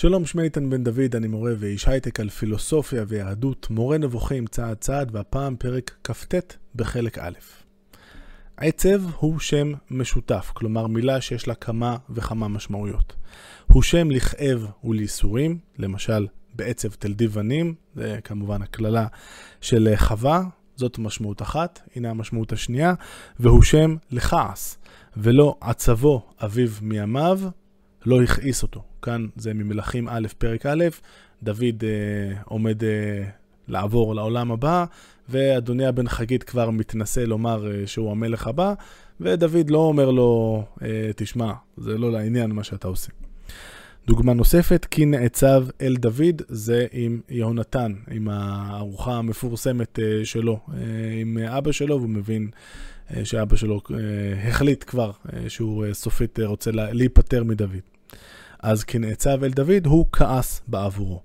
שלום, שמי איתן בן דוד, אני מורה ואיש הייטק על פילוסופיה ויהדות, מורה נבוכים צעד צעד, והפעם פרק כ"ט בחלק א'. עצב הוא שם משותף, כלומר מילה שיש לה כמה וכמה משמעויות. הוא שם לכאב ולייסורים, למשל בעצב תל דיוונים, זה כמובן הקללה של חווה, זאת משמעות אחת, הנה המשמעות השנייה, והוא שם לכעס, ולא עצבו אביו מימיו, לא הכעיס אותו. כאן זה ממלכים א', פרק א', דוד אה, עומד אה, לעבור לעולם הבא, ואדוניה בן חגית כבר מתנשא לומר אה, שהוא המלך הבא, ודוד לא אומר לו, אה, תשמע, זה לא לעניין מה שאתה עושה. דוגמה נוספת, כי נעצב אל דוד, זה עם יהונתן, עם הארוחה המפורסמת אה, שלו, אה, עם אבא שלו, והוא מבין אה, שאבא שלו אה, החליט כבר אה, שהוא סופית רוצה לה, להיפטר מדוד. אז כי נעצב אל דוד, הוא כעס בעבורו.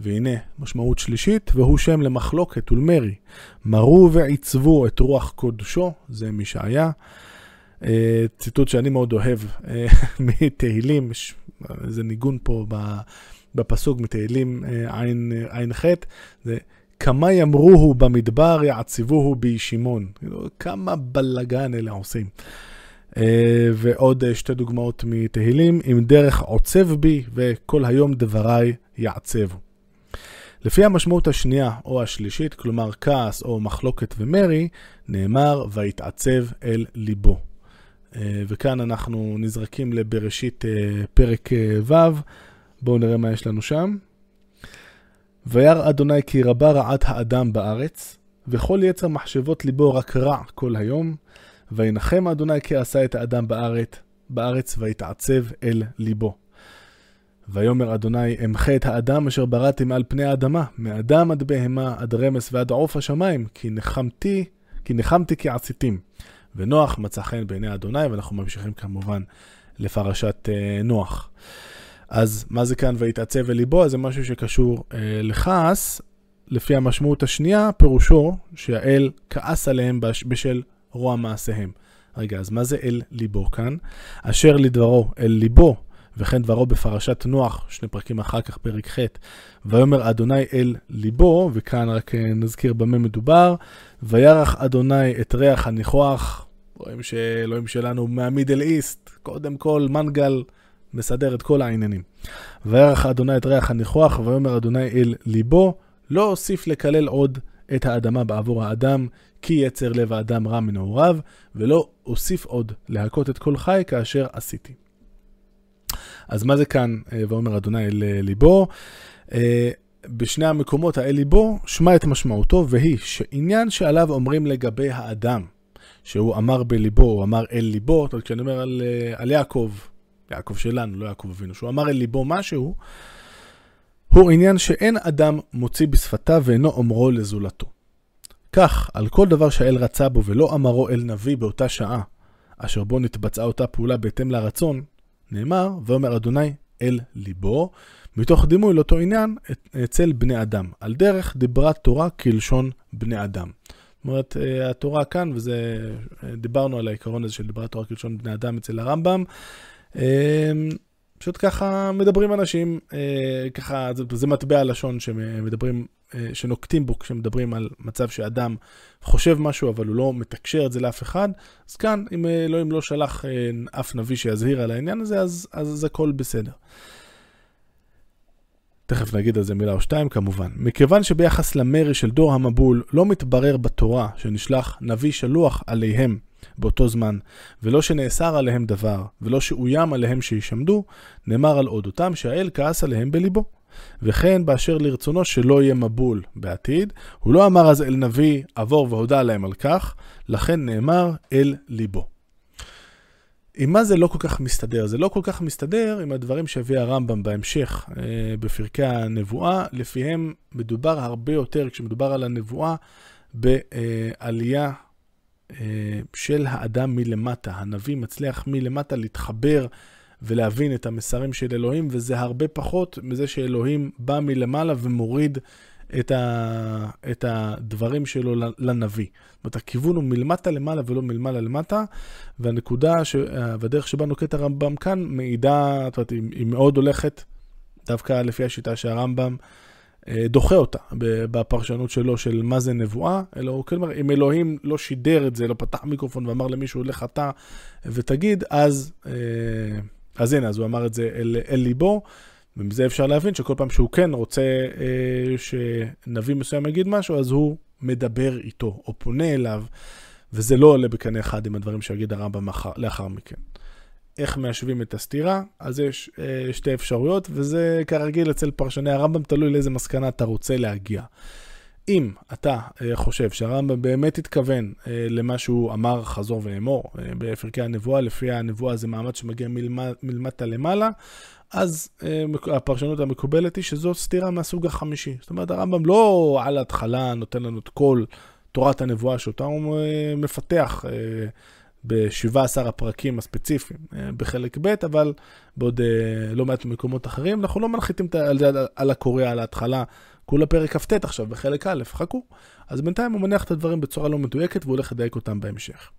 והנה, משמעות שלישית, והוא שם למחלוקת ולמרי. מרו ועיצבו את רוח קודשו, זה מי שהיה. ציטוט שאני מאוד אוהב מתהילים, איזה ניגון פה בפסוק מתהילים ע"ח, זה כמה ימרוהו במדבר יעציבוהו בישימון. כאילו, כמה בלגן אלה עושים. אה, ועוד אה, שתי דוגמאות מתהילים, אם דרך עוצב בי וכל היום דבריי יעצבו. לפי המשמעות השנייה או השלישית, כלומר כעס או מחלוקת ומרי, נאמר ויתעצב אל ליבו. אה, וכאן אנחנו נזרקים לבראשית פרק ו', בואו נראה מה יש לנו שם. וירא אדוני כי רבה רעת האדם בארץ, וכל יצר מחשבות ליבו רק רע כל היום, וינחם אדוני כי עשה את האדם בארץ, בארץ ויתעצב אל ליבו. ויאמר אדוני אמחה את האדם אשר בראתי מעל פני האדמה, מאדם עד בהמה, עד רמס ועד עוף השמיים, כי נחמתי, כי נחמתי כי עשיתים. ונוח מצא חן בעיני אדוני, ואנחנו ממשיכים כמובן לפרשת אה, נוח. אז מה זה כאן ויתעצב אל ליבו? זה משהו שקשור אה, לכעס. לפי המשמעות השנייה, פירושו שהאל כעס עליהם בשל רוע מעשיהם. רגע, אז מה זה אל ליבו כאן? אשר לדברו אל ליבו, וכן דברו בפרשת נוח, שני פרקים אחר כך, פרק ח', ויאמר אדוני אל ליבו, וכאן רק אה, נזכיר במה מדובר, וירח אדוני את ריח הניחוח, רואים שאלוהים שלנו מהמידל איסט, קודם כל מנגל מסדר את כל העניינים. וירח אדוני את ריח הניחוח, ויאמר אדוני אל ליבו, לא אוסיף לקלל עוד את האדמה בעבור האדם, כי יצר לב האדם רע מנעוריו, ולא אוסיף עוד להכות את כל חי כאשר עשיתי. אז מה זה כאן, אה, ואומר אדוני אל אה, ליבו? אה, בשני המקומות האל ליבו, שמע את משמעותו, והיא שעניין שעליו אומרים לגבי האדם, שהוא אמר בליבו, הוא אמר אל ליבו, זאת אומרת, כשאני אומר על, על יעקב, יעקב שלנו, לא יעקב אבינו, שהוא אמר אל ליבו משהו, הוא עניין שאין אדם מוציא בשפתיו ואינו אומרו לזולתו. כך, על כל דבר שהאל רצה בו ולא אמרו אל נביא באותה שעה, אשר בו נתבצעה אותה פעולה בהתאם לרצון, נאמר, ואומר אדוני אל ליבו, מתוך דימוי לאותו עניין אצל בני אדם, על דרך דיברת תורה כלשון בני אדם. זאת אומרת, אה, התורה כאן, וזה, אה, דיברנו על העיקרון הזה של דיברת תורה כלשון בני אדם אצל הרמב"ם, אה, פשוט ככה מדברים אנשים, ככה, זה, זה מטבע לשון שמדברים אה, שנוקטים בו כשמדברים על מצב שאדם חושב משהו אבל הוא לא מתקשר את זה לאף אחד, אז כאן אם אלוהים לא שלח אה, אף נביא שיזהיר על העניין הזה, אז, אז הכל בסדר. תכף נגיד על זה מילה או שתיים כמובן. מכיוון שביחס למרי של דור המבול לא מתברר בתורה שנשלח נביא שלוח עליהם באותו זמן, ולא שנאסר עליהם דבר, ולא שאוים עליהם שישמדו, נאמר על אודותם שהאל כעס עליהם בליבו. וכן באשר לרצונו שלא יהיה מבול בעתיד. הוא לא אמר אז אל נביא עבור והודה להם על כך, לכן נאמר אל ליבו. עם מה זה לא כל כך מסתדר? זה לא כל כך מסתדר עם הדברים שהביא הרמב"ם בהמשך אה, בפרקי הנבואה, לפיהם מדובר הרבה יותר, כשמדובר על הנבואה, בעלייה של האדם מלמטה. הנביא מצליח מלמטה להתחבר ולהבין את המסרים של אלוהים, וזה הרבה פחות מזה שאלוהים בא מלמעלה ומוריד את, ה, את הדברים שלו לנביא. זאת אומרת, הכיוון הוא מלמטה למעלה ולא מלמעלה למטה, והנקודה, ש, והדרך שבה נוקט הרמב"ם כאן מעידה, זאת אומרת, היא, מאוד הולכת דווקא לפי השיטה שהרמב"ם אה, דוחה אותה בפרשנות שלו של מה זה נבואה, אלא כלומר, אם אלוהים לא שידר את זה, לא פתח מיקרופון ואמר למישהו, לך אתה ותגיד, אז, אה, אז הנה, אז הוא אמר את זה אל, אל ליבו, ומזה אפשר להבין שכל פעם שהוא כן רוצה אה, שנביא מסוים יגיד משהו, אז הוא מדבר איתו, או פונה אליו, וזה לא עולה בקנה אחד עם הדברים שיגיד הרמב"ם לאחר מכן. איך מיישבים את הסתירה, אז יש אה, שתי אפשרויות, וזה כרגיל אצל פרשני הרמב"ם, תלוי לאיזה מסקנה אתה רוצה להגיע. אם אתה אה, חושב שהרמב"ם באמת התכוון אה, למה שהוא אמר חזור ואמור אה, בפרקי הנבואה, לפי הנבואה זה מעמד שמגיע מלמטה, מלמטה למעלה, אז אה, הפרשנות המקובלת היא שזו סתירה מהסוג החמישי. זאת אומרת, הרמב"ם לא על ההתחלה נותן לנו את כל תורת הנבואה שאותה הוא אה, מפתח. אה, ב-17 הפרקים הספציפיים אה, בחלק ב', אבל בעוד אה, לא מעט מקומות אחרים, אנחנו לא מנחיתים על זה על הקורא על ההתחלה, כולה פרק כ"ט עכשיו בחלק א', חכו. אז בינתיים הוא מניח את הדברים בצורה לא מדויקת והוא הולך לדייק אותם בהמשך.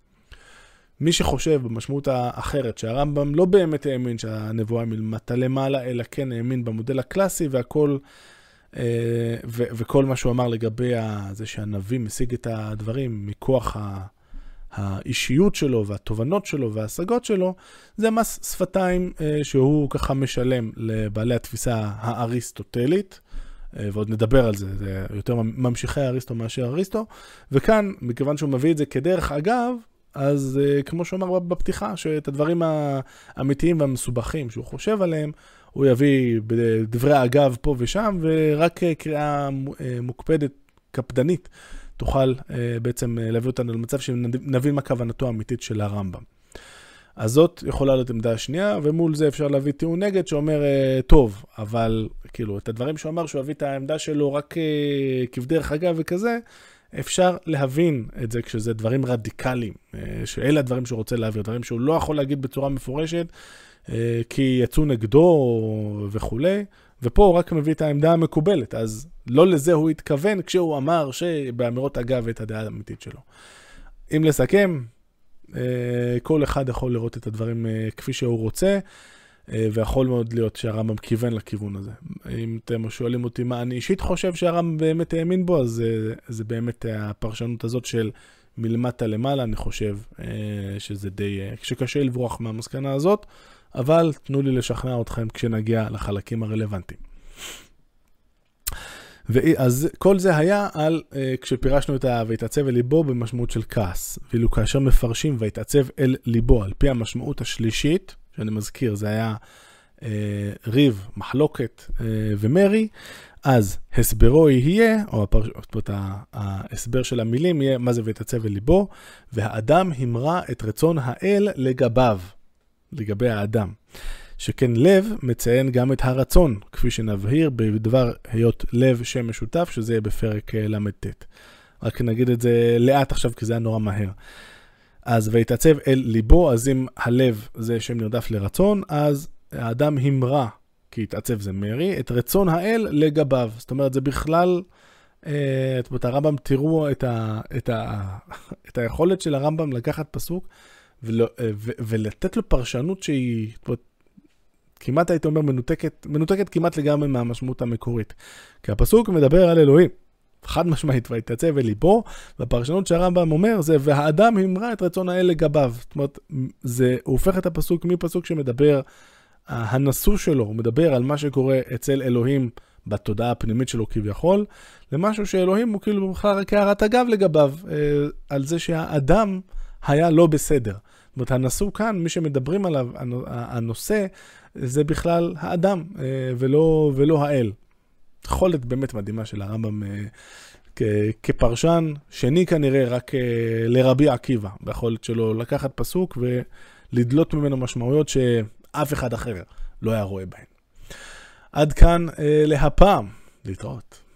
מי שחושב במשמעות האחרת, שהרמב"ם לא באמת האמין שהנבואה מלמטה למעלה, אלא כן האמין במודל הקלאסי והכל, אה, וכל מה שהוא אמר לגבי זה שהנביא משיג את הדברים מכוח ה... האישיות שלו והתובנות שלו וההשגות שלו, זה מס שפתיים אה, שהוא ככה משלם לבעלי התפיסה האריסטוטלית. אה, ועוד נדבר על זה, זה יותר ממשיכי אריסטו מאשר אריסטו. וכאן, מכיוון שהוא מביא את זה כדרך אגב, אז אה, כמו שהוא אמר בפתיחה, שאת הדברים האמיתיים והמסובכים שהוא חושב עליהם, הוא יביא בדברי אגב פה ושם, ורק קריאה מוקפדת, קפדנית, תוכל uh, בעצם uh, להביא אותנו למצב שנבין מה כוונתו האמיתית של הרמב"ם. אז זאת יכולה להיות עמדה שנייה, ומול זה אפשר להביא טיעון נגד שאומר, uh, טוב, אבל כאילו, את הדברים שהוא אמר, שהוא יביא את העמדה שלו רק uh, כבדרך אגב וכזה, אפשר להבין את זה כשזה דברים רדיקליים, uh, שאלה הדברים שהוא רוצה להעביר, דברים שהוא לא יכול להגיד בצורה מפורשת, uh, כי יצאו נגדו וכולי. ופה הוא רק מביא את העמדה המקובלת, אז לא לזה הוא התכוון כשהוא אמר שבאמירות אגב את הדעה האמיתית שלו. אם לסכם, אה, כל אחד יכול לראות את הדברים אה, כפי שהוא רוצה, אה, ויכול מאוד להיות שהרמב"ם כיוון לכיוון הזה. אם אתם שואלים אותי מה אני אישית חושב שהרמב"ם באמת האמין בו, אז זה, זה באמת הפרשנות הזאת של מלמטה למעלה, אני חושב שזה די, שקשה לברוח מהמסקנה הזאת. אבל תנו לי לשכנע אתכם כשנגיע לחלקים הרלוונטיים. אז כל זה היה על uh, כשפירשנו את ה... ויתעצב אל ליבו במשמעות של כעס. ואילו כאשר מפרשים ויתעצב אל ליבו על פי המשמעות השלישית, שאני מזכיר, זה היה uh, ריב, מחלוקת uh, ומרי, אז הסברו יהיה, או הפרש... ההסבר של המילים יהיה מה זה ויתעצב אל ליבו, והאדם המרה את רצון האל לגביו. לגבי האדם. שכן לב מציין גם את הרצון, כפי שנבהיר בדבר היות לב שם משותף, שזה יהיה בפרק אה, ל"ט. רק נגיד את זה לאט עכשיו, כי זה היה נורא מהר. אז ויתעצב אל ליבו, אז אם הלב זה שם נרדף לרצון, אז האדם המרה, כי התעצב זה מרי, את רצון האל לגביו. זאת אומרת, זה בכלל, אה, את הרמב"ם, תראו את, ה, את, ה, את היכולת של הרמב"ם לקחת פסוק ולא, אה, ו, ולתת לו פרשנות שהיא כמעט הייתי אומר מנותקת, מנותקת כמעט לגמרי מהמשמעות המקורית. כי הפסוק מדבר על אלוהים. חד משמעית, ויתעצב אל ליבו, והפרשנות שהרמב"ם אומר זה, והאדם המרה את רצון האל לגביו. זאת אומרת, זה, הוא הופך את הפסוק מפסוק שמדבר, הנשוא שלו, הוא מדבר על מה שקורה אצל אלוהים בתודעה הפנימית שלו כביכול, למשהו שאלוהים הוא כאילו בכלל רק הערת אגב לגביו, אה, על זה שהאדם היה לא בסדר. זאת אומרת, הנשוא כאן, מי שמדברים עליו, הנושא, זה בכלל האדם, אה, ולא, ולא האל. יכולת באמת מדהימה של הרמב"ם אה, כפרשן, שני כנראה רק אה, לרבי עקיבא, ביכולת שלו לקחת פסוק ולדלות ממנו משמעויות שאף אחד אחר לא היה רואה בהן. עד כאן להפעם, להתראות.